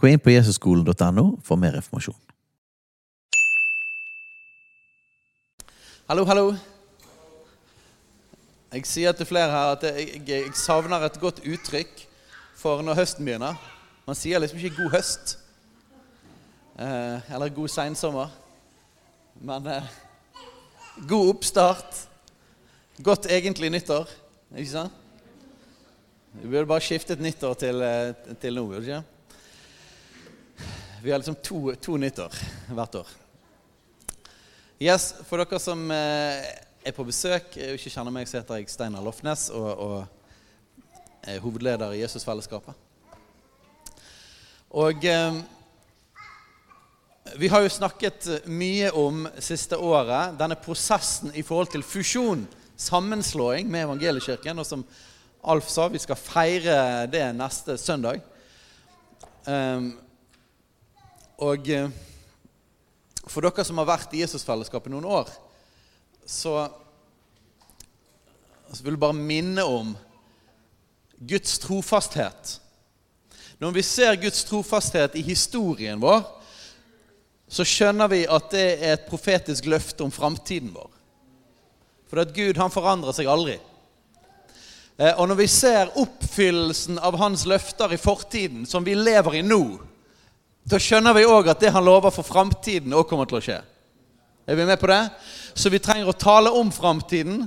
Gå inn på jesusskolen.no for mer informasjon. Hallo, hallo. Jeg sier til flere her at jeg, jeg, jeg savner et godt uttrykk for når høsten begynner. Man sier liksom ikke 'god høst' eh, eller 'god seinsommer'. Men eh, god oppstart. Godt egentlig nyttår. Ikke sant? Vi burde bare skiftet nyttår til, eh, til nå. burde vi ikke? Vi har liksom to, to nyttår hvert år. Yes, For dere som eh, er på besøk og ikke kjenner meg, så heter jeg Steinar Lofnes og, og er hovedleder i Jesusfellesskapet. Og eh, vi har jo snakket mye om siste året denne prosessen i forhold til fusjon, sammenslåing med evangeliekirken. Og som Alf sa, vi skal feire det neste søndag. Um, og eh, for dere som har vært i Jesusfellesskapet noen år, så, så vil jeg bare minne om Guds trofasthet. Når vi ser Guds trofasthet i historien vår, så skjønner vi at det er et profetisk løfte om framtiden vår. For at Gud han forandrer seg aldri. Eh, og når vi ser oppfyllelsen av hans løfter i fortiden, som vi lever i nå, da skjønner vi òg at det han lover for framtiden, òg kommer til å skje. Er vi med på det? Så vi trenger å tale om framtiden.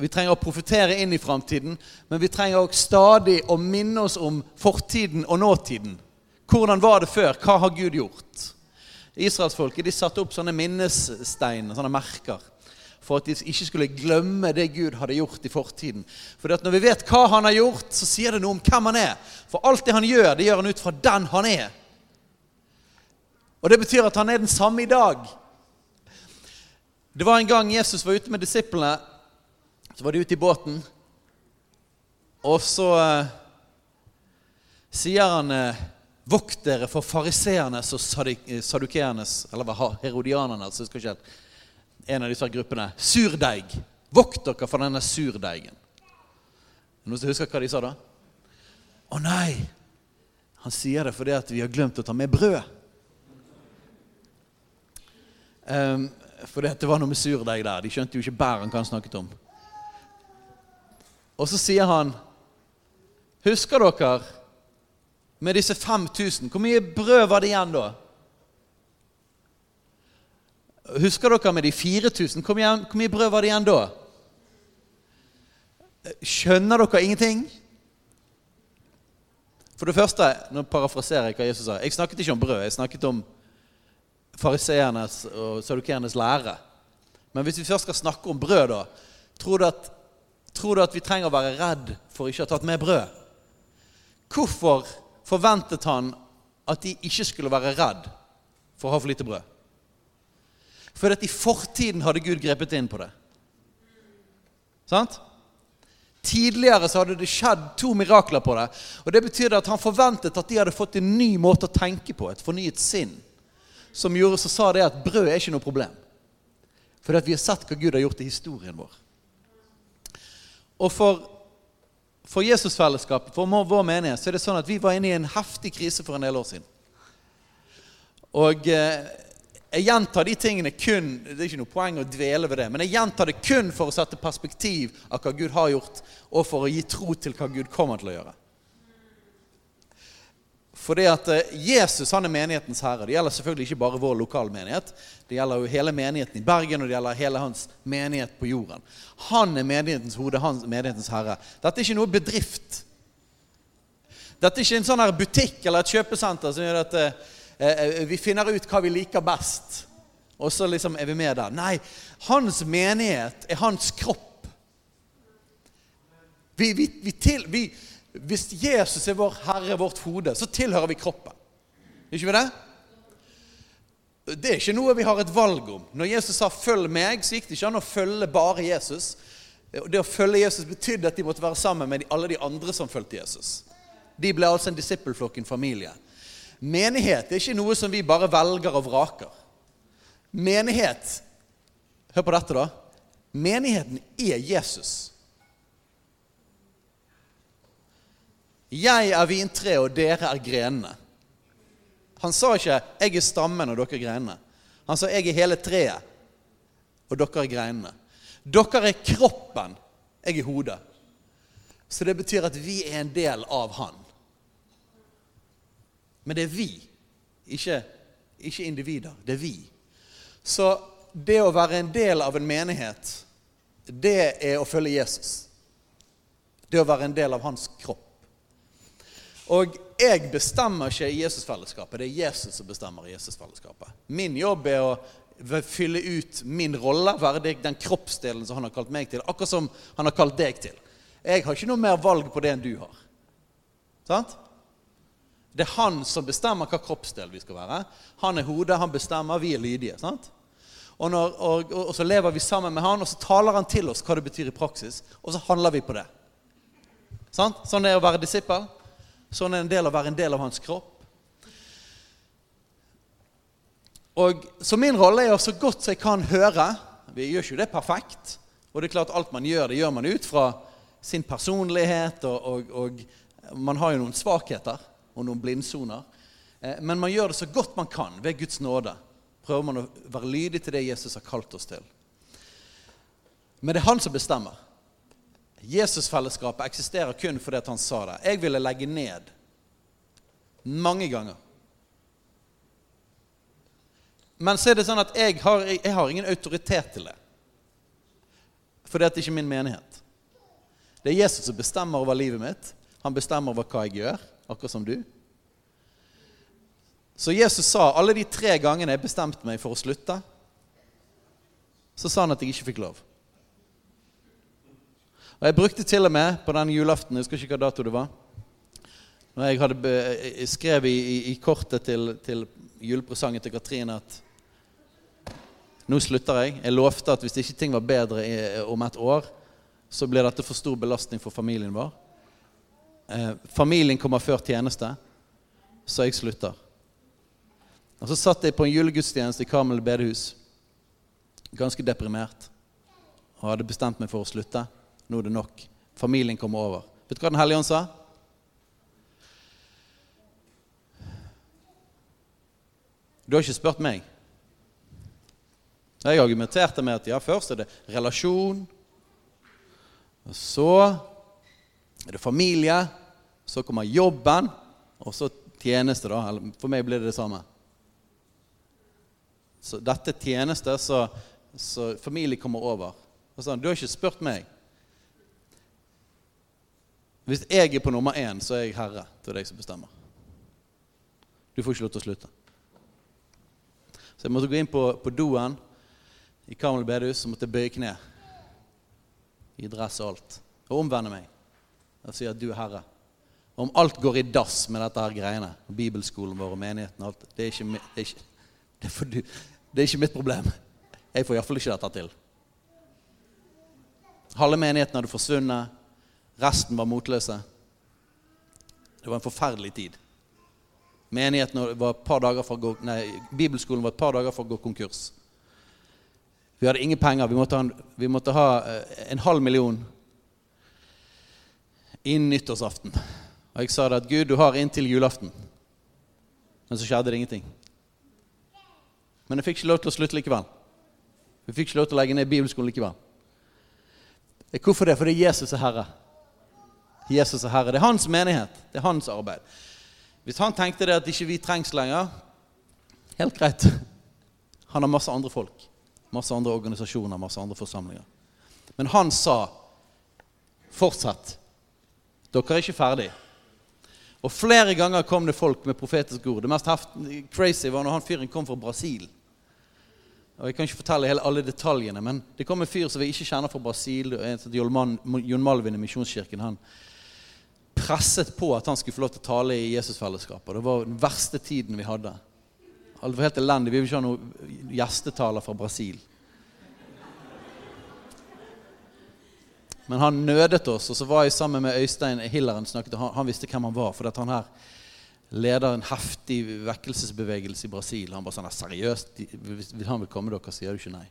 Vi trenger å profetere inn i framtiden, men vi trenger òg stadig å minne oss om fortiden og nåtiden. Hvordan var det før? Hva har Gud gjort? Israelsfolket de satte opp sånne minnesteiner, sånne merker, for at de ikke skulle glemme det Gud hadde gjort i fortiden. For når vi vet hva han har gjort, så sier det noe om hvem han er. For alt det han gjør, det gjør han ut fra den han er. Og det betyr at han er den samme i dag. Det var en gang Jesus var ute med disiplene. Så var de ute i båten. Og så eh, sier han eh, Vokt dere for fariseernes og sadukeernes, eller herodianernes, jeg husker ikke helt, en av disse gruppene. Surdeig. Vokt dere for denne surdeigen. Noen som husker hva de sa da? Å nei! Han sier det fordi at vi har glemt å ta med brød. Um, fordi at det var noe med surdeig der. De skjønte jo ikke bæren hva han snakket om. Og så sier han Husker dere med disse 5000. Hvor mye brød var det igjen da? Husker dere med de 4000? Hvor mye, brød var det igjen da? Skjønner dere ingenting? For det første, nå parafraserer jeg hva Jesus sa. Jeg snakket ikke om brød. Jeg snakket om fariseernes og sadukeernes lære. Men hvis vi først skal snakke om brød, da tror du, at, tror du at vi trenger å være redd for ikke å ha tatt med brød? Hvorfor forventet han at de ikke skulle være redd for å ha for lite brød. For at i fortiden hadde Gud grepet inn på det. Sant? Tidligere så hadde det skjedd to mirakler på det. Og Det betyr at han forventet at de hadde fått en ny måte å tenke på, et fornyet sinn, som gjorde så sa det at brød er ikke noe problem. For vi har sett hva Gud har gjort i historien vår. Og for for Jesusfellesskapet, for vår menighet, så er det sånn at vi var inne i en heftig krise for en del år siden. Og eh, jeg gjentar de tingene kun Det er ikke noe poeng å dvele ved det, men jeg gjentar det kun for å sette perspektiv av hva Gud har gjort, og for å gi tro til hva Gud kommer til å gjøre. Fordi at eh, Jesus han er menighetens herre. Det gjelder selvfølgelig ikke bare vår lokalmenighet. Det gjelder jo hele menigheten i Bergen og det gjelder hele hans menighet på jorden. Han er menighetens hode, han er menighetens herre. Dette er ikke noe bedrift. Dette er ikke en sånn her butikk eller et kjøpesenter som gjør eh, vi finner ut hva vi liker best, og så liksom er vi med der. Nei, hans menighet er hans kropp. Vi, vi, vi, til, vi Hvis Jesus er vår Herre, vårt hode, så tilhører vi kroppen. Ikke vi det? Det er ikke noe vi har et valg om. Når Jesus sa 'følg meg', så gikk det ikke an å følge bare Jesus. Det å følge Jesus betydde at de måtte være sammen med alle de andre som fulgte Jesus. De ble altså en disippelflokk, en familie. Menighet er ikke noe som vi bare velger og vraker. Menighet Hør på dette, da. Menigheten er Jesus. Jeg er vintreet, og dere er grenene. Han sa ikke 'jeg er stammen, og dere er grenene'. Han sa 'jeg er hele treet, og dere er greinene'. Dere er kroppen, jeg er hodet. Så det betyr at vi er en del av Han. Men det er vi, ikke, ikke individer. Det er vi. Så det å være en del av en menighet, det er å følge Jesus. Det å være en del av hans kropp. Og jeg bestemmer ikke i Jesusfellesskapet. Det er Jesus som bestemmer i Jesusfellesskapet. Min jobb er å fylle ut min rolle, være den kroppsdelen som han har kalt meg til. Akkurat som han har kalt deg til. Jeg har ikke noe mer valg på det enn du har. Sant? Det er han som bestemmer hva kroppsdel vi skal være. Han er hodet, han bestemmer, vi er lydige. sant? Og, når, og, og, så lever vi sammen med han, og så taler han til oss hva det betyr i praksis. Og så handler vi på det. Sant? Sånn er det å være disippel. Sånn er en del å være en del av hans kropp. Og Så min rolle er å så godt som jeg kan høre Vi gjør ikke det perfekt. Og det er klart alt man gjør, det gjør man ut fra sin personlighet. Og, og, og man har jo noen svakheter og noen blindsoner. Eh, men man gjør det så godt man kan ved Guds nåde. Prøver man å være lydig til det Jesus har kalt oss til. Men det er han som bestemmer. Jesusfellesskapet eksisterer kun fordi han sa det. Jeg ville legge ned mange ganger. Men så er det sånn at jeg har, jeg har ingen autoritet til det. For det er ikke min menighet. Det er Jesus som bestemmer over livet mitt. Han bestemmer over hva jeg gjør, akkurat som du. Så Jesus sa alle de tre gangene jeg bestemte meg for å slutte, så sa han at jeg ikke fikk lov. Og Jeg brukte til og med på den julaften Jeg husker ikke hva dato det var. Når jeg hadde jeg skrev i, i, i kortet til, til, julepresangen til Katrine at nå slutter jeg. Jeg lovte at hvis ikke ting var bedre i, om et år, så blir dette for stor belastning for familien vår. Eh, familien kommer før tjeneste, så jeg slutter. Og Så satt jeg på en julegudstjeneste i Karmel bedehus, ganske deprimert, og hadde bestemt meg for å slutte. Nå er det nok. Familien kommer over. Vet du hva Den hellige ånd sa? Du har ikke spurt meg. Jeg argumenterte med at ja, først er det relasjon. Og så er det familie. Så kommer jobben. Og så tjeneste, da. For meg blir det det samme. Så dette er tjeneste, så, så familie kommer over. Sånn, du har ikke spurt meg. Hvis jeg er på nummer én, så er jeg herre til deg som bestemmer. Du får ikke lov til å slutte. Så jeg måtte gå inn på, på doen i Karmel bedehus og måtte bøye kne i dress og alt. Og omvende meg og si at du er herre. Om alt går i dass med dette her greiene, bibelskolen vår og menigheten og alt, det er ikke, det er ikke, det er du, det er ikke mitt problem. Jeg får iallfall ikke dette til. Halve menigheten hadde forsvunnet. Resten var motløse. Det var en forferdelig tid. Menigheten var et par dager for å gå, nei, Bibelskolen var et par dager for å gå konkurs. Vi hadde ingen penger. Vi måtte ha en, måtte ha eh, en halv million innen nyttårsaften. Og jeg sa det at Gud, du har inntil julaften. Men så skjedde det ingenting. Men jeg fikk ikke lov til å slutte likevel. Vi fikk ikke lov til å legge ned bibelskolen likevel. Hvorfor det? Fordi Jesus er Herre. Jesus er Herre. Det er hans menighet. Det er hans arbeid. Hvis han tenkte det at ikke vi trengs lenger, helt greit. Han har masse andre folk. Masse andre organisasjoner, masse andre forsamlinger. Men han sa fortsett. Dere er ikke ferdig. Og flere ganger kom det folk med profetiske ord. Det mest crazy var når han fyren kom fra Brasil. Og Jeg kan ikke fortelle alle detaljene, men det kom en fyr som vi ikke kjenner fra Brasil. Jon Malvin i Misjonskirken. Han presset på at han skulle få lov til å tale i Jesusfellesskapet. Det var den verste tiden vi hadde. Det var helt elendig. Vi ville ikke ha noen gjestetaler fra Brasil. Men han nødet oss, og så var jeg sammen med Øystein Hilleren. snakket, han, han visste hvem han var. For han her leder en heftig vekkelsesbevegelse i Brasil. Han bare sånn Seriøst, vil han vil komme dere, sier du ikke nei?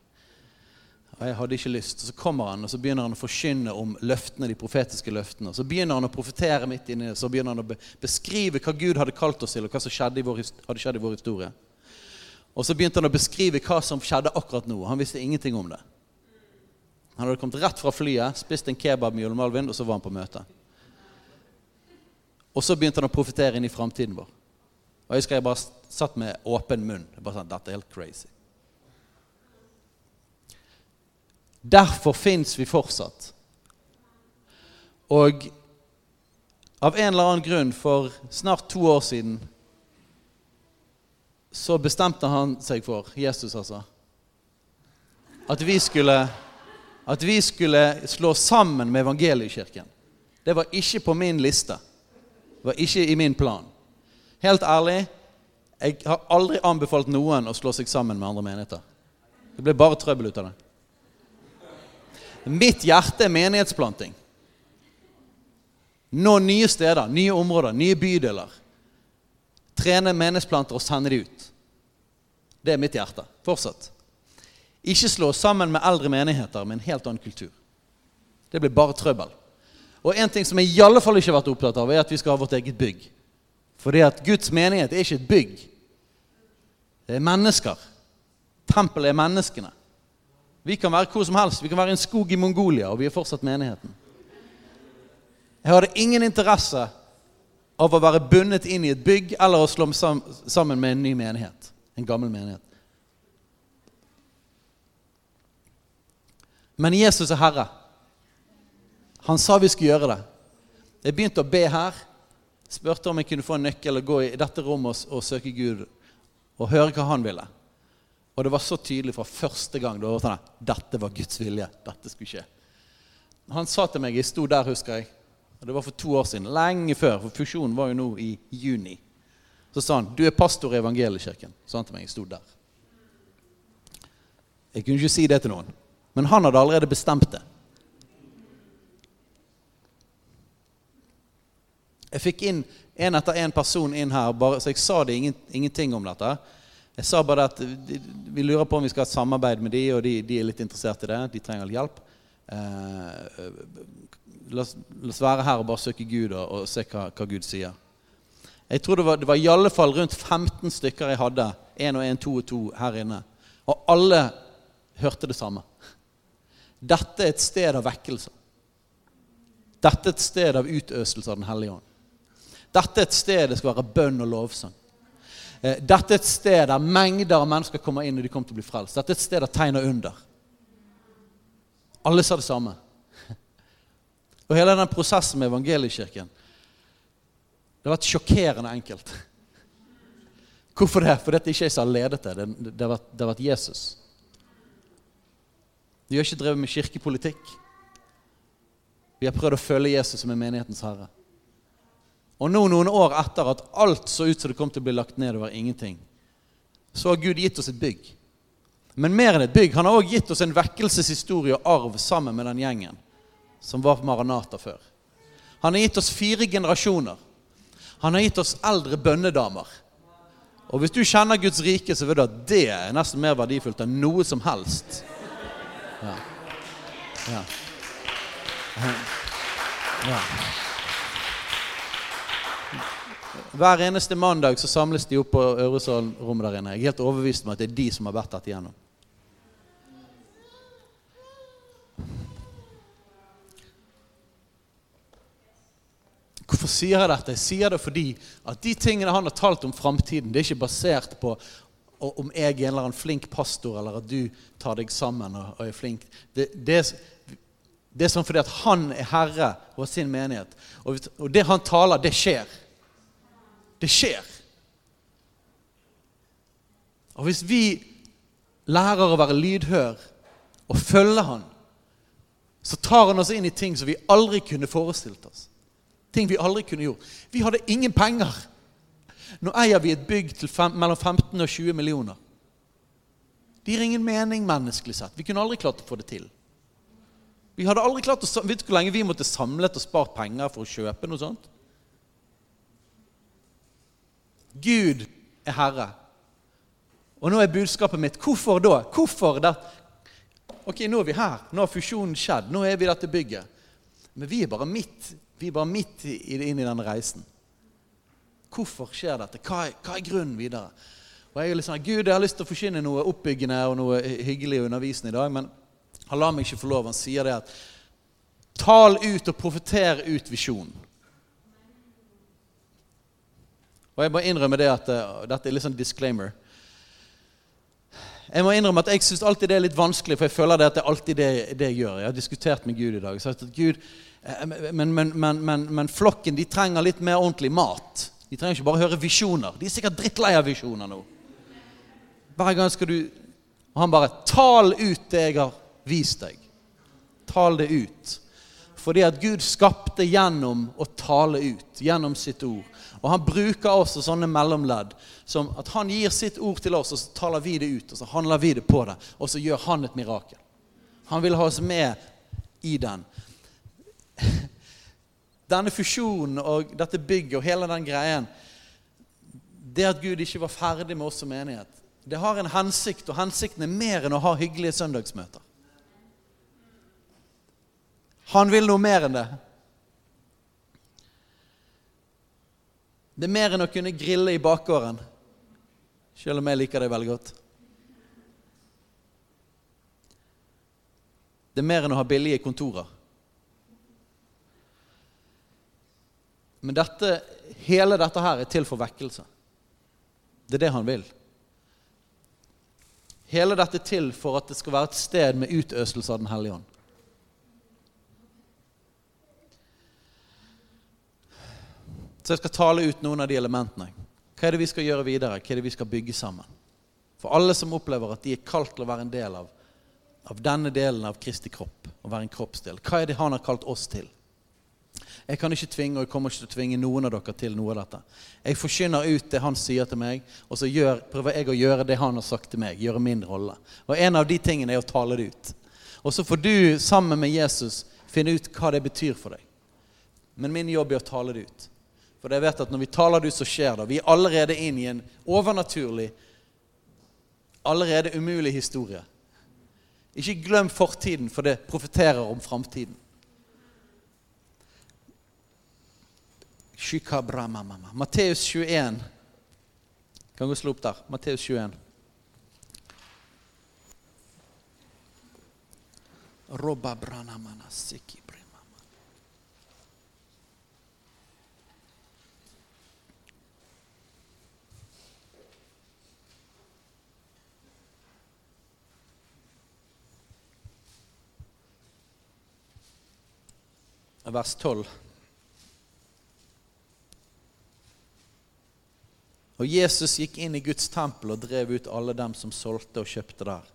Og jeg hadde ikke lyst. Så kommer han og så begynner han å forkynne om løftene, de profetiske løftene. Så begynner han å profetere midt inni det. Så begynner han å beskrive hva Gud hadde kalt oss til, og hva som skjedde vår, hadde skjedd i vår historie. Og så begynte han å beskrive hva som skjedde akkurat nå. Han visste ingenting om det. Han hadde kommet rett fra flyet, spist en kebab med Jon Malvin, og så var han på møte. Og så begynte han å profetere inn i framtiden vår. Og jeg husker jeg bare satt med åpen munn. Jeg bare sånn, Dette er helt crazy. Derfor fins vi fortsatt. Og av en eller annen grunn, for snart to år siden, så bestemte han seg for, Jesus altså, at vi skulle at vi skulle slå sammen med evangeliekirken. Det var ikke på min liste. Det var ikke i min plan. Helt ærlig, jeg har aldri anbefalt noen å slå seg sammen med andre menigheter. Det ble bare trøbbel ut av det. Mitt hjerte er menighetsplanting. Nå nye steder, nye områder, nye bydeler. Trene menighetsplanter og sende de ut. Det er mitt hjerte. Fortsatt. Ikke slå sammen med eldre menigheter med en helt annen kultur. Det blir bare trøbbel. Og en ting som jeg i alle fall ikke har vært opptatt av, er at vi skal ha vårt eget bygg. Fordi at Guds menighet er ikke et bygg. Det er mennesker. Tempelet er menneskene. Vi kan være hvor som helst. Vi kan være i en skog i Mongolia, og vi er fortsatt menigheten. Jeg hadde ingen interesse av å være bundet inn i et bygg eller å slå sammen med en ny menighet. En gammel menighet. Men Jesus er herre. Han sa vi skulle gjøre det. Jeg begynte å be her. Spurte om jeg kunne få en nøkkel og gå i dette rommet og, og søke Gud og høre hva han ville. Og det var så tydelig fra første gang. Det var sånn, Dette var Guds vilje. Dette skulle skje. Han sa til meg Jeg sto der, husker jeg. Og Det var for to år siden. Lenge før. For fusjonen var jo nå i juni. Så sa han du er pastor i Evangeliekirken. Sa han til meg. Jeg sto der. Jeg kunne ikke si det til noen. Men han hadde allerede bestemt det. Jeg fikk inn en etter en person inn her, bare, så jeg sa det ingen, ingenting om dette. Jeg sa bare at vi lurer på om vi skal ha et samarbeid med de, og de, de er litt interessert i det. De trenger litt hjelp. Eh, la, oss, la, oss, være her og bare søke Gud og, og se hva, hva, Gud sier. Jeg tror det var, det var i alle fall rundt 15 stykker jeg hadde. Én og én, to og to her inne. Og alle hørte det samme. Dette er et sted av vekkelse. Dette er et sted av utøselse av Den hellige ånd. Dette er et sted det skal være bønn og lovsang. Eh, dette er et sted der mengder av mennesker kommer inn og de kommer til å bli frelst. Dette er et sted av tegn og under. Alle sa det samme. Og hele den prosessen med evangeliekirken det har vært sjokkerende enkelt. Hvorfor det? Fordi det ikke jeg som har ledet det. Det har vært, det har vært Jesus. Vi har ikke drevet med kirkepolitikk. Vi har prøvd å følge Jesus som er menighetens herre. Og nå, noen år etter at alt så ut som det kom til å bli lagt ned det var ingenting, så har Gud gitt oss et bygg. Men mer enn et bygg. Han har også gitt oss en vekkelseshistorie og arv sammen med den gjengen som var på Maranata før. Han har gitt oss fire generasjoner. Han har gitt oss eldre bønnedamer. Og hvis du kjenner Guds rike, så vet du at det er nesten mer verdifullt enn noe som helst ja. Ja. ja. Hver eneste mandag så samles de opp på Øresal-rommet der inne. Jeg er helt overbevist om at det er de som har vært dette igjennom. Hvorfor sier jeg dette? Jeg sier det fordi at de tingene han har talt om framtiden, det er ikke basert på om jeg er en eller annen flink pastor, eller at du tar deg sammen og, og er flink. Det, det, det, er sånn fordi at han er herre over sin menighet. Og, og det han taler, det skjer. Det skjer. Og hvis vi lærer å være lydhør og følge han, så tar han oss inn i ting som vi aldri kunne forestilt oss. Ting vi aldri kunne gjort. Vi hadde ingen penger. Nå eier vi et bygg til fem, mellom 15 og 20 millioner. Det gir ingen mening menneskelig sett. Vi kunne aldri klart å få det til. Vi hadde aldri klart å, Vet du hvor lenge vi måtte samlet og spart penger for å kjøpe noe sånt? Gud er herre. Og nå er budskapet mitt hvorfor da? Hvorfor det? Ok, nå er vi her. Nå har fusjonen skjedd. Nå er vi i dette bygget. Men vi er bare midt, vi er bare midt inn i denne reisen. Hvorfor skjer dette? Hva er, hva er grunnen videre? Og jeg er litt sånn, Gud, jeg har lyst til å forkynne noe oppbyggende og noe hyggelig undervisende i dag, men han lar meg ikke få lov. Han sier det at Tal ut og profeter ut visjonen. Og jeg må innrømme det at uh, dette er litt sånn disclaimer. Jeg må innrømme at jeg syns alltid det er litt vanskelig, for jeg føler det at det er alltid det, det jeg gjør. Jeg har diskutert med Gud i dag. Sagt at Gud, eh, men, men, men, men, flokken de trenger litt mer ordentlig mat. De trenger ikke bare høre visjoner. De er sikkert drittlei av visjoner nå. Hver gang skal du Og han bare Tal ut det jeg har vist deg. Tal det ut. Fordi at Gud skapte gjennom å tale ut, gjennom sitt ord. Og han bruker også sånne mellomledd. Som at han gir sitt ord til oss, og så taler vi det ut. Og så handler vi det på det, og så gjør han et mirakel. Han vil ha oss med i den. Denne fusjonen og dette bygget og hele den greien Det at Gud ikke var ferdig med oss som menighet, det har en hensikt, og hensikten er mer enn å ha hyggelige søndagsmøter. Han vil noe mer enn det. Det er mer enn å kunne grille i bakgården, selv om jeg liker det veldig godt. Det er mer enn å ha billige kontorer. Men dette, hele dette her er til for vekkelse. Det er det han vil. Hele dette er til for at det skal være et sted med utøselse av Den hellige ånd. Så jeg skal tale ut noen av de elementene. Hva er det vi skal gjøre videre? Hva er det vi skal bygge sammen? For alle som opplever at de er kalt til å være en del av, av denne delen av Kristi kropp, å være en kroppsdel. Hva er det han har kalt oss til? Jeg kan ikke tvinge, og jeg kommer ikke til å tvinge noen av dere til noe av dette. Jeg forkynner ut det han sier til meg, og så gjør, prøver jeg å gjøre det han har sagt til meg. Gjøre min rolle. Og en av de tingene er å tale det ut. Og så får du sammen med Jesus finne ut hva det betyr for deg. Men min jobb er å tale det ut. For jeg vet at når vi taler det ut, så skjer det. Vi er allerede inn i en overnaturlig, allerede umulig historie. Ikke glem fortiden, for det profeterer om framtiden. Matteus 21. Kan gå slå opp der. Matteus 21. Robba branamana siki. vers 12. Og Jesus gikk inn i Guds tempel og drev ut alle dem som solgte og kjøpte der.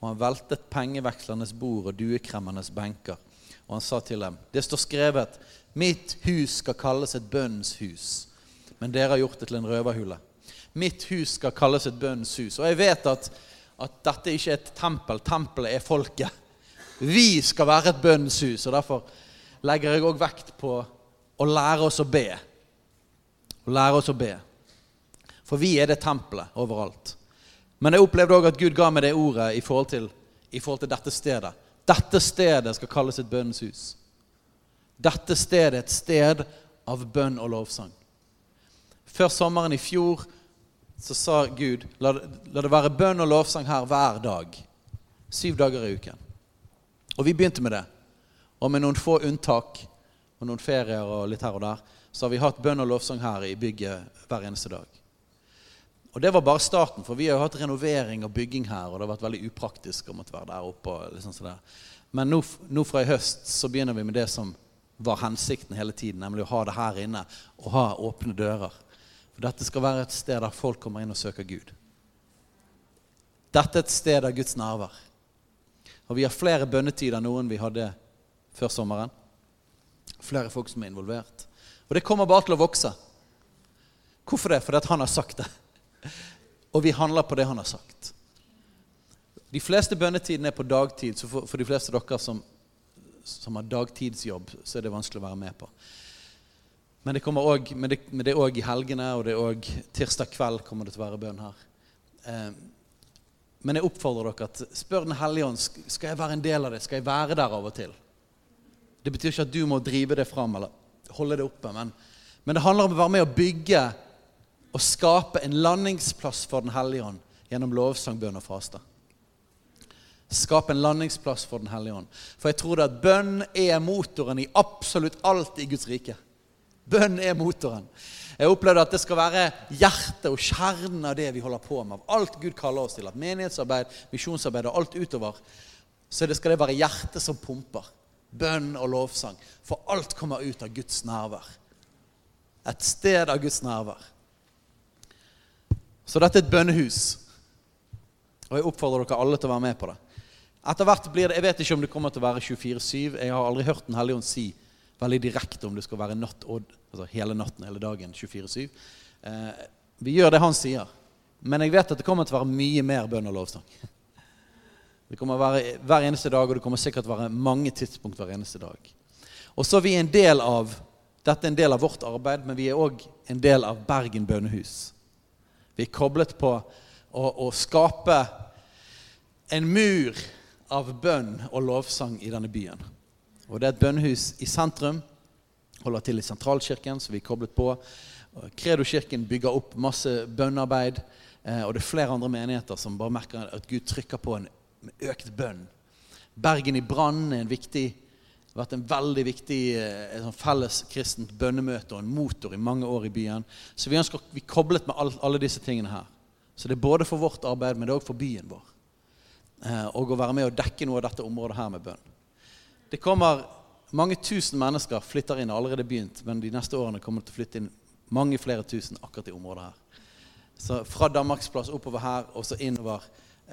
Og han veltet pengevekslernes bord og duekremmernes benker. Og han sa til dem, det står skrevet, mitt hus skal kalles et bønnens hus. Men dere har gjort det til en røverhule. Mitt hus skal kalles et bønnens hus. Og jeg vet at, at dette ikke er et tempel. Tempelet er folket. Vi skal være et bønnens hus. og derfor legger jeg òg vekt på å lære oss å be. Å lære oss å be. For vi er det tempelet overalt. Men jeg opplevde òg at Gud ga meg det ordet i forhold, til, i forhold til dette stedet. Dette stedet skal kalles et bønnens hus. Dette stedet er et sted av bønn og lovsang. Før sommeren i fjor så sa Gud la, la det være bønn og lovsang her hver dag. Syv dager i uken. Og vi begynte med det. Og med noen få unntak og noen ferier og litt her og der, så har vi hatt bønn og lovsang her i bygget hver eneste dag. Og Det var bare starten, for vi har jo hatt renovering og bygging her. Og det har vært veldig upraktisk å måtte være der oppe. Liksom sånn Men nå, nå, fra i høst så begynner vi med det som var hensikten hele tiden, nemlig å ha det her inne og ha åpne dører. For dette skal være et sted der folk kommer inn og søker Gud. Dette er et sted av Guds nærvær. Og vi har flere bønnetider enn noen vi hadde før sommeren. Flere folk som er involvert. Og det kommer bare til å vokse. Hvorfor det? Fordi at han har sagt det. Og vi handler på det han har sagt. De fleste bønnetidene er på dagtid, så for, for de fleste av dere som, som, har dagtidsjobb, så er det vanskelig å være med på. Men det, også, men det, er òg i helgene, og det er òg tirsdag kveld kommer det til å være bønn her. Eh, men jeg oppfordrer dere at spør Den hellige ånd skal jeg være en del av det. Skal jeg være der av og til. Det betyr ikke at du må drive det fram eller holde det oppe. Men, men det handler om å være med og bygge og skape en landingsplass for Den hellige ånd gjennom lovsang, bønn og faste. Skape en landingsplass for Den hellige ånd. For jeg tror det at bønn er motoren i absolutt alt i Guds rike. Bønn er motoren. Jeg opplevde at det skal være hjertet og kjernen av det vi holder på med. Av alt Gud kaller oss til. At menighetsarbeid, misjonsarbeid og alt utover, så det skal det være hjertet som pumper. Bønn og lovsang. For alt kommer ut av Guds nærvær. Et sted av Guds nærvær. Så dette er et bønnehus. Og jeg oppfordrer dere alle til å være med på det. Etter hvert blir det, Jeg vet ikke om det kommer til å være 24-7. Jeg har aldri hørt Den hellige ånd si veldig direkte om det skal være natt, altså hele natten, hele dagen, 24-7. Eh, vi gjør det han sier. Men jeg vet at det kommer til å være mye mer bønn og lovsang. Det kommer å være hver eneste dag, og det kommer sikkert til å være mange tidspunkt hver eneste dag. Og så er vi en del av Dette er en del av vårt arbeid, men vi er òg en del av Bergen bønnehus. Vi er koblet på å, å skape en mur av bønn og lovsang i denne byen. Og Det er et bønnhus i sentrum. Holder til i sentralkirken, som vi er koblet på. Kredo-kirken bygger opp masse bønnearbeid. Eh, og det er flere andre menigheter som bare merker at Gud trykker på en økt bønn. Bergen i brann er en viktig, har vært en veldig viktig et sånn felles kristent bønnemøte og en motor i mange år i byen. Så vi ønsker vi koblet med alle disse tingene her. Så det er både for vårt arbeid, men det er òg for byen vår. Eh, og å være med og dekke noe av dette området her med bønn. Det kommer Mange tusen mennesker flytter inn, allerede begynt, men de neste årene kommer det til å flytte inn mange flere tusen akkurat i området her. Så fra Danmarksplass oppover her og så innover,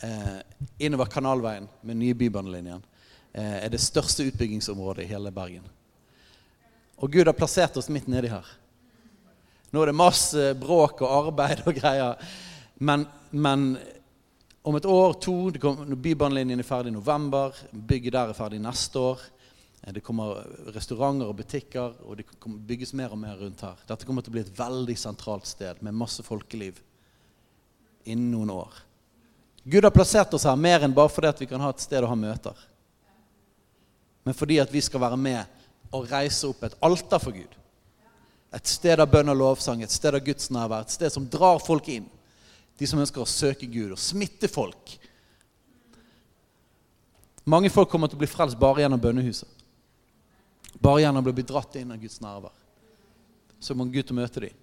eh, innover Kanalveien med nye Bybanelinjen eh, er det største utbyggingsområdet i hele Bergen. Og Gud har plassert oss midt nedi her. Nå er det masse bråk og arbeid og greier. Men, men om et år, to kommer, Bybanelinjen er ferdig i november, bygget der er ferdig neste år. Eh, det kommer restauranter og butikker, og det bygges mer og mer rundt her. Dette kommer til å bli et veldig sentralt sted med masse folkeliv innen noen år. Gud har plassert oss her mer enn bare fordi vi kan ha et sted å ha møter. Men fordi at vi skal være med og reise opp et alter for Gud. Et sted av bønn og lovsang, et sted av Guds nærvær, et sted som drar folk inn de som ønsker å søke Gud og smitte folk. Mange folk kommer til å bli frelst bare gjennom bønnehuset. Bare gjennom å bli dratt inn av Guds nærvær. Så må Gud møte dem.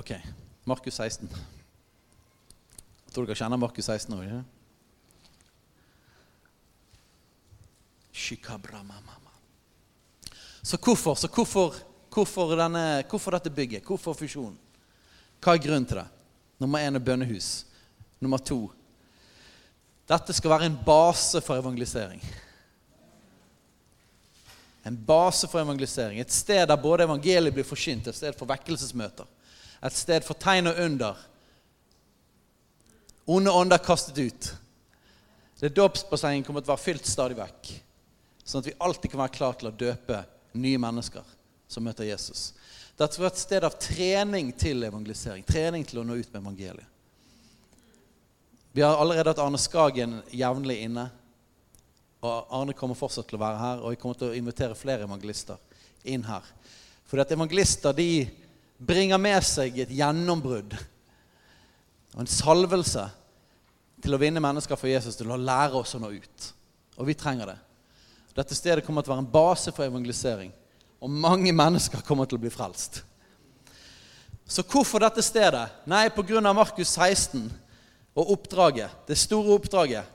Ok, Markus 16. Tror dere kjenner Markus 16 òg? ikke Så hvorfor, så hvorfor, hvorfor, denne, hvorfor dette bygget? Hvorfor fusjonen? Hva er grunnen til det? Nummer én er bønnehus. Nummer to Dette skal være en base for evangelisering. En base for evangelisering. Et sted der både evangeliet blir forkynt, et sted for vekkelsesmøter. Et sted for tegn og under. Onde ånder kastet ut. Det Dåpsbassenget kommer til å være fylt stadig vekk. Sånn at vi alltid kan være klar til å døpe nye mennesker som møter Jesus. Det skal være et sted av trening til evangelisering. Trening til å nå ut med evangeliet. Vi har allerede hatt Arne Skagen jevnlig inne. Og Arne kommer fortsatt til å være her, og jeg kommer til å invitere flere evangelister inn her. For evangelister de bringer med seg et gjennombrudd og en salvelse til å vinne mennesker for Jesus, til å lære oss å nå ut. Og vi trenger det. Dette stedet kommer til å være en base for evangelisering. Og mange mennesker kommer til å bli frelst. Så hvorfor dette stedet? Nei, pga. Markus 16 og oppdraget. Det store oppdraget.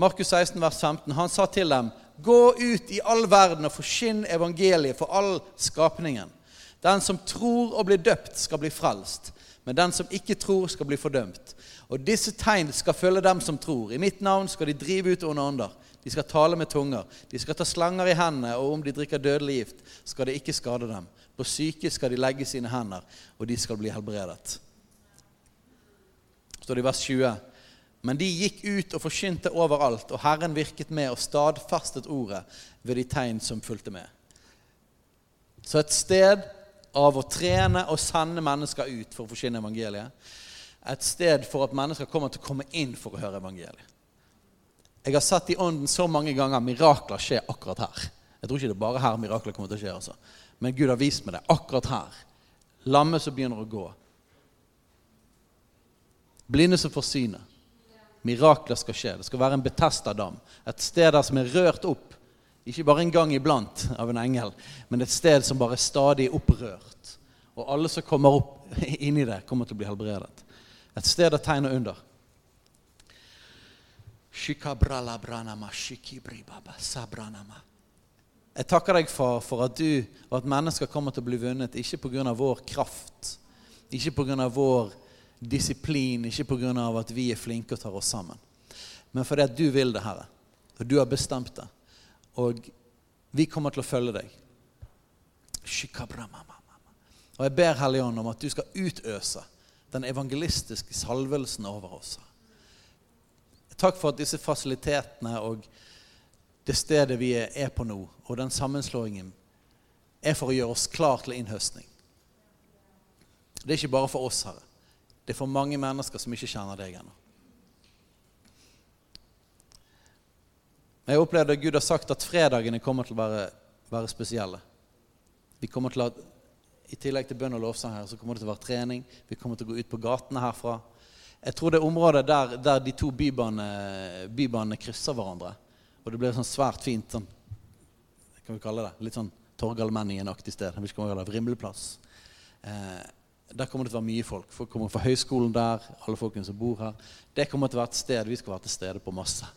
Markus 16, vers 15. Han sa til dem, 'Gå ut i all verden og forkynn evangeliet for all skapningen.' 'Den som tror og blir døpt, skal bli frelst.' Men den som ikke tror, skal bli fordømt. Og disse tegn skal følge dem som tror. I mitt navn skal de drive ut onde ånder. De skal tale med tunger. De skal ta slanger i hendene, og om de drikker dødelig gift, skal det ikke skade dem. På syke skal de legge sine hender, og de skal bli helbredet. Står det i vers 20. Men de gikk ut og forkynte overalt, og Herren virket med og stadfestet ordet ved de tegn som fulgte med. Så et sted av å trene og sende mennesker ut for å forsyne evangeliet. Et sted for at mennesker kommer til å komme inn for å høre evangeliet. Jeg har sett i ånden så mange ganger mirakler skje akkurat her. Jeg tror ikke det er bare her mirakler kommer til å skje. altså. Men Gud har vist meg det akkurat her. Lamme som begynner å gå. Blinde som får synet. Mirakler skal skje. Det skal være en Betesta-dam. Et sted der som er rørt opp. Ikke bare en gang iblant av en engel, men et sted som bare er stadig opprørt. Og alle som kommer opp inni det, kommer til å bli helbredet. Et sted av tegn og under. Jeg takker deg, far, for at du og at mennesker kommer til å bli vunnet, ikke pga. vår kraft, ikke pga. vår disiplin, ikke pga. at vi er flinke og tar oss sammen, men fordi at du vil det, Herre. Og du har bestemt det. Og vi kommer til å følge deg. Og jeg ber Hellige Ånd om at du skal utøse den evangelistiske salvelsen over oss. Takk for at disse fasilitetene og det stedet vi er på nå, og den sammenslåingen, er for å gjøre oss klar til innhøstning. Det er ikke bare for oss, Herre. Det er for mange mennesker som ikke kjenner deg ennå. Jeg opplevde at Gud har sagt at fredagene kommer til å være, være spesielle. Vi kommer til å, I tillegg til bønn og lovsang her, så kommer det til å være trening. Vi kommer til å gå ut på gatene herfra. Jeg tror det er området der, der de to bybanene, bybanene, krysser hverandre. Og det blir sånn svært fint sånn, kan vi kalle det, litt sånn Torgall Menningen-aktig sted. Vi skal kalle det Vrimleplass. Eh, der kommer det til å være mye folk. Folk kommer fra høyskolen der. alle folkene som bor her. Det kommer til å være et sted vi skal være til stede på masse.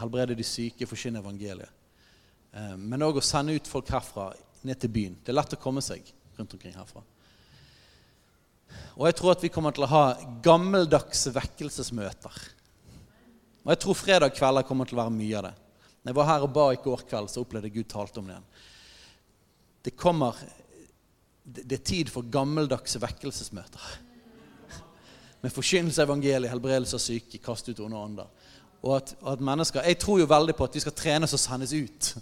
Helbrede de syke, forkynne evangeliet. Eh, men òg å sende ut folk herfra ned til byen. Det er lett å komme seg rundt omkring herfra. Og jeg tror at vi kommer til å ha gammeldagse vekkelsesmøter. Og jeg tror fredag kvelder kommer til å være mye av det. Når jeg var her og ba i går kveld, så opplevde jeg Gud talte om det igjen. Det kommer Det er tid for gammeldagse vekkelsesmøter. Med forkynnelse av evangeliet, helbredelse av syke, kaste ut onde ånder. Og at, at, mennesker Jeg tror jo veldig på at vi skal trenes og sendes ut.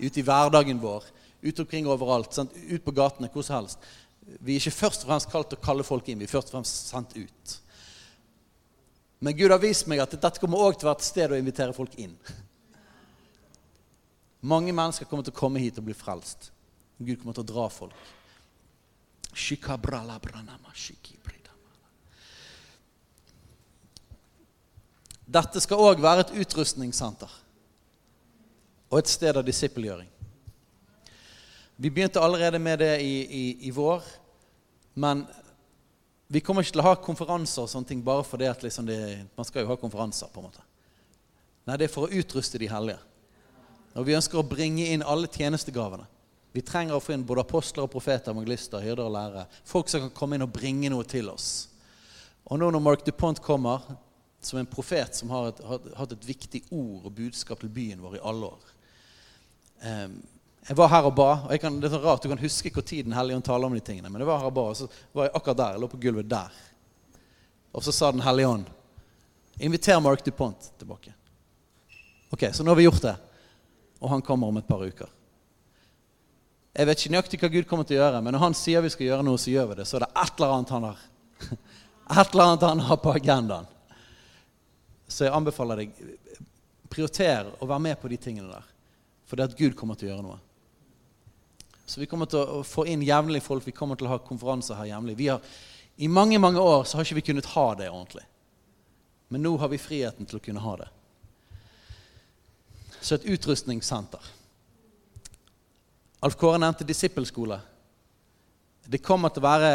Ut i hverdagen vår. Ut omkring overalt. Sant? Ut på gatene, hvor som helst vi er ikke først og fremst kalt til å kalle folk inn, vi er først og fremst sendt ut. Men Gud har vist meg at dette kommer også til å være et sted å invitere folk inn. Mange mennesker kommer til å komme hit og bli frelst. Gud kommer til å dra folk. Dette skal òg være et utrustningssenter og et sted av disippelgjøring. Vi begynte allerede med det i, i, i vår. Men vi kommer ikke til å ha konferanser og sånne ting bare fordi at liksom det, man skal jo ha konferanser. på en måte. Nei, det er for å utruste de hellige. Og vi ønsker å bringe inn alle tjenestegavene. Vi trenger å få inn både apostler og profeter, evangelister, hyrder og lærere. Folk som kan komme inn og bringe noe til oss. Og nå når Mark DuPont kommer som en profet som har hatt et viktig ord og budskap til byen vår i alle år um, jeg var her og ba. og kan, Det er så rart, Du kan huske hvor tid Den hellige ånd taler om de tingene. Men jeg var her og ba, og så var jeg akkurat der. Jeg lå på gulvet der. Og så sa Den hellige ånd Inviter Mark DuPont tilbake. Ok, Så nå har vi gjort det. Og han kommer om et par uker. Jeg vet ikke nøyaktig hva Gud kommer til å gjøre, men når han sier vi skal gjøre noe, så gjør vi det. Så er det et eller annet han har Et eller annet han har på agendaen. Så jeg anbefaler deg prioriter å være med på de tingene der. For det at Gud kommer til å gjøre noe. Så vi kommer til å få inn jevnlig folk. Vi kommer til å ha konferanser her jevnlig. I mange mange år så har ikke vi kunnet ha det ordentlig. Men nå har vi friheten til å kunne ha det. Så et utrustningssenter. Alf Kåre nevnte disippelskole. Det kommer til å være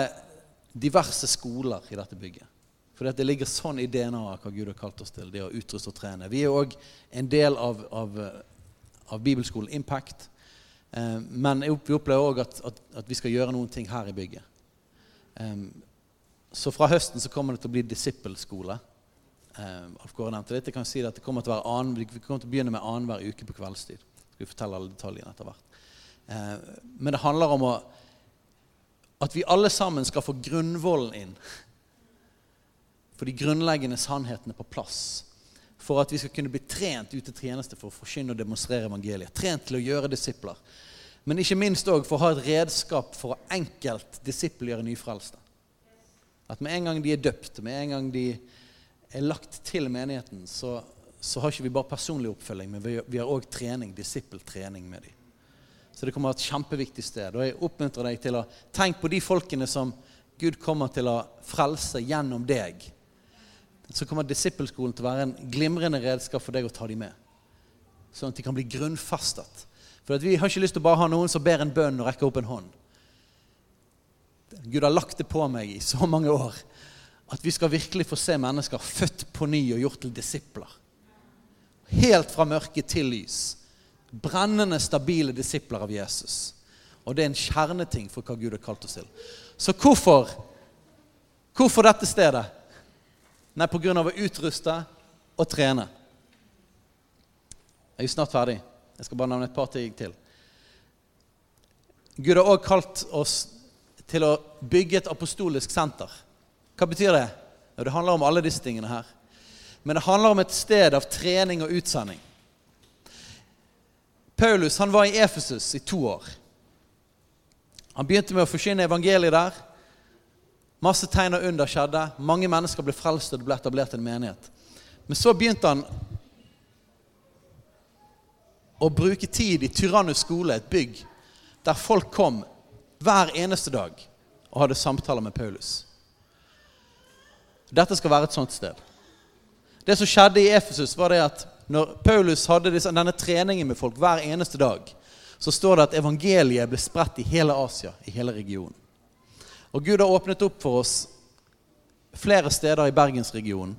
diverse skoler i dette bygget. For det ligger sånn i DNA-et hva Gud har kalt oss til. det å utruste og trene. Vi er òg en del av, av, av bibelskolen Impact. Eh, men vi opplever òg at, at, at, vi skal gjøre noen ting her i bygget. så fra høsten så kommer det til å bli disippelskole. Eh, kan si at det kommer til å være annen, Vi kommer til å begynne med annenhver uke på kveldstid. Skal vi fortelle alle detaljene etter hvert. Eh, men det handler om å, at vi alle sammen skal få grunnvollen inn. For de grunnleggende sannhetene på plass. For at vi skal kunne bli trent ut til tjeneste for å forkynne og demonstrere evangeliet. Trent til å gjøre disipler. Men ikke minst òg for å ha et redskap for å enkelt disippelgjøre nyfrelste. At med en gang de er døpt, med en gang de er lagt til menigheten, så, så har ikke vi bare personlig oppfølging, men vi, har òg trening, disippeltrening med dem. Så det kommer å være et kjempeviktig sted. Og jeg oppmuntrer deg til å tenke på de folkene som Gud kommer til å frelse gjennom deg. Så kommer disippelskolen til å være en glimrende redskap for deg å ta dem med. Sånn at de kan bli grunnfastet. For vi har ikke lyst til å bare ha noen som ber en bønn og rekker opp en hånd. Gud har lagt det på meg i så mange år at vi skal virkelig få se mennesker født på ny og gjort til disipler. Helt fra mørke til lys. Brennende, stabile disipler av Jesus. Og det er en kjerneting for hva Gud har kalt oss til. Så hvorfor, hvorfor dette stedet? Nei, av å utruste og trene. Jeg er snart ferdig. Jeg skal bare nevne et par ting til. Gud har òg kalt oss til å bygge et apostolisk senter. Hva betyr det? Jo, det handler om alle disse tingene her. Men det handler om et sted av trening og utsending. Paulus han var i Efesus i to år. Han begynte med å forkynne evangeliet der. Masse tegn og under skjedde. Mange mennesker ble frelst, og det ble etablert en menighet. Men så begynte han å bruke tid i Tyrannus skole, et bygg, der folk kom hver eneste dag og hadde samtaler med Paulus. Dette skal være et sånt sted. Det som skjedde i Efesus, var det at når Paulus hadde denne treningen med folk hver eneste dag, så står det at evangeliet ble spredt i hele Asia, i hele regionen. Og Gud har åpnet opp for oss flere steder i bergensregionen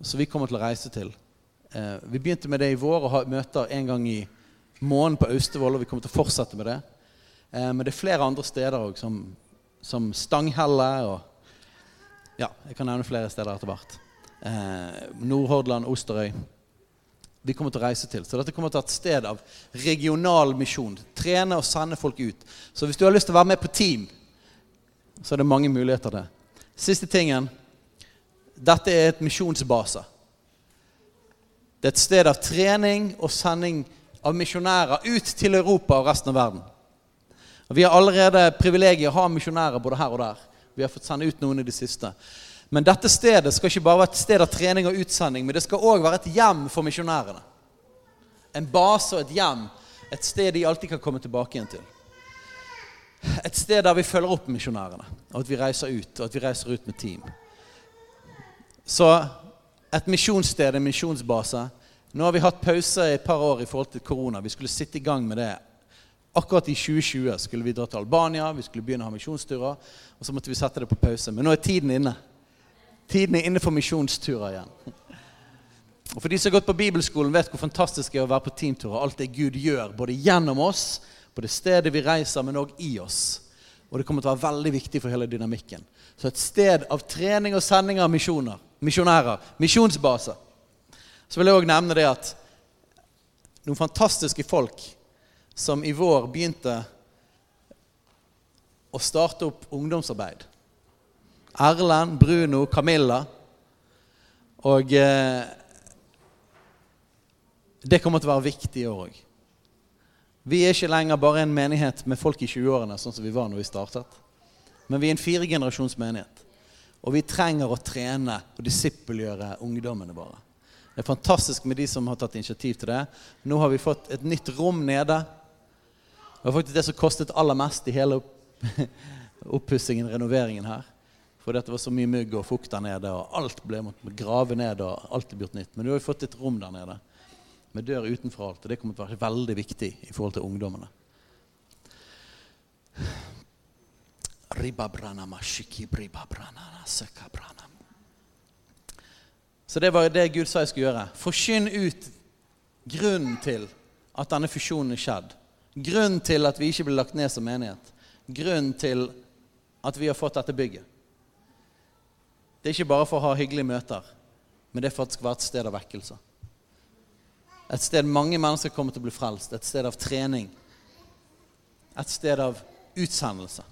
som vi kommer til å reise til. Eh, vi begynte med det i vår og har møter en gang i måneden på Austevoll, og vi kommer til å fortsette med det. Eh, men det er flere andre steder òg, som, som Stanghelle og Ja, jeg kan nevne flere steder etter hvert. Eh, Nordhordland, Osterøy. Vi kommer til å reise til. Så dette kommer til å være et sted av regional misjon. Trene og sende folk ut. Så hvis du har lyst til å være med på team, så er det mange muligheter der. Siste tingen. Dette er et misjonsbase. Det er et sted av trening og sending av misjonærer ut til Europa og resten av verden. Og Vi har allerede privilegiet å ha misjonærer både her og der. Vi har fått sende ut noen i det siste. Men dette stedet skal ikke bare være et sted av trening og utsending, men det skal òg være et hjem for misjonærene. En base og et hjem. Et sted de alltid kan komme tilbake igjen til. Et sted der vi følger opp misjonærene, og at vi reiser ut, og at vi reiser ut med team. Så et misjonssted, en misjonsbase. Nå har vi hatt pause i et par år i forhold til korona. Vi skulle sitte i gang med det. Akkurat i 2020 skulle vi dra til Albania, vi skulle begynne å ha misjonsturer. Og så måtte vi sette det på pause. Men nå er tiden inne. Tiden er inne for misjonsturer igjen. Og For de som har gått på bibelskolen, vet hvor fantastisk det er å være på teamturer. Alt det Gud gjør, både gjennom oss, på det stedet vi reiser, men òg i oss. Og det kommer til å være veldig viktig for hele dynamikken. Så et sted av trening og sending av misjoner, misjonærer, misjonsbaser. Så vil jeg òg nevne det at noen fantastiske folk som i vår begynte å starte opp ungdomsarbeid. Erlend, Bruno, Camilla. Og eh, det kommer til å være viktig i år òg. Vi er ikke lenger bare en menighet med folk i 20-årene, sånn som vi var når vi startet. Men vi er en firegenerasjons menighet. Og vi trenger å trene og disippelgjøre ungdommene våre. Det er fantastisk med de som har tatt initiativ til det. Nå har vi fått et nytt rom nede. Det var faktisk det som kostet aller mest i hele oppussingen, renoveringen her. For det var så mye mygg og fukt der nede, og alt ble måttet grave ned. og alt ble gjort nytt. Men nå har vi fått et rom der nede med dør utenfor alt. Og det kommer til å være veldig viktig i forhold til ungdommene. Så det var det Gud sa jeg skulle gjøre. Forkynn ut grunnen til at denne fusjonen er skjedd. Grunnen til at vi ikke ble lagt ned som menighet. Grunnen til at vi har fått dette bygget. Det er ikke bare for å ha hyggelige møter, men det er for at det skal være et sted av vekkelse. Et sted mange mennesker kommer til å bli frelst. Et sted av trening. Et sted av utsendelse.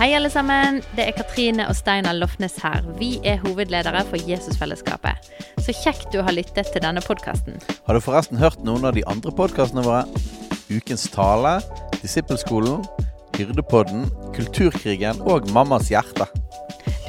Hei, alle sammen. Det er Katrine og Steinar Lofnes her. Vi er hovedledere for Jesusfellesskapet. Så kjekt du har lyttet til denne podkasten. Har du forresten hørt noen av de andre podkastene våre? Ukens tale, Disippelskolen, Hyrdepodden, Kulturkrigen og Mammas hjerte.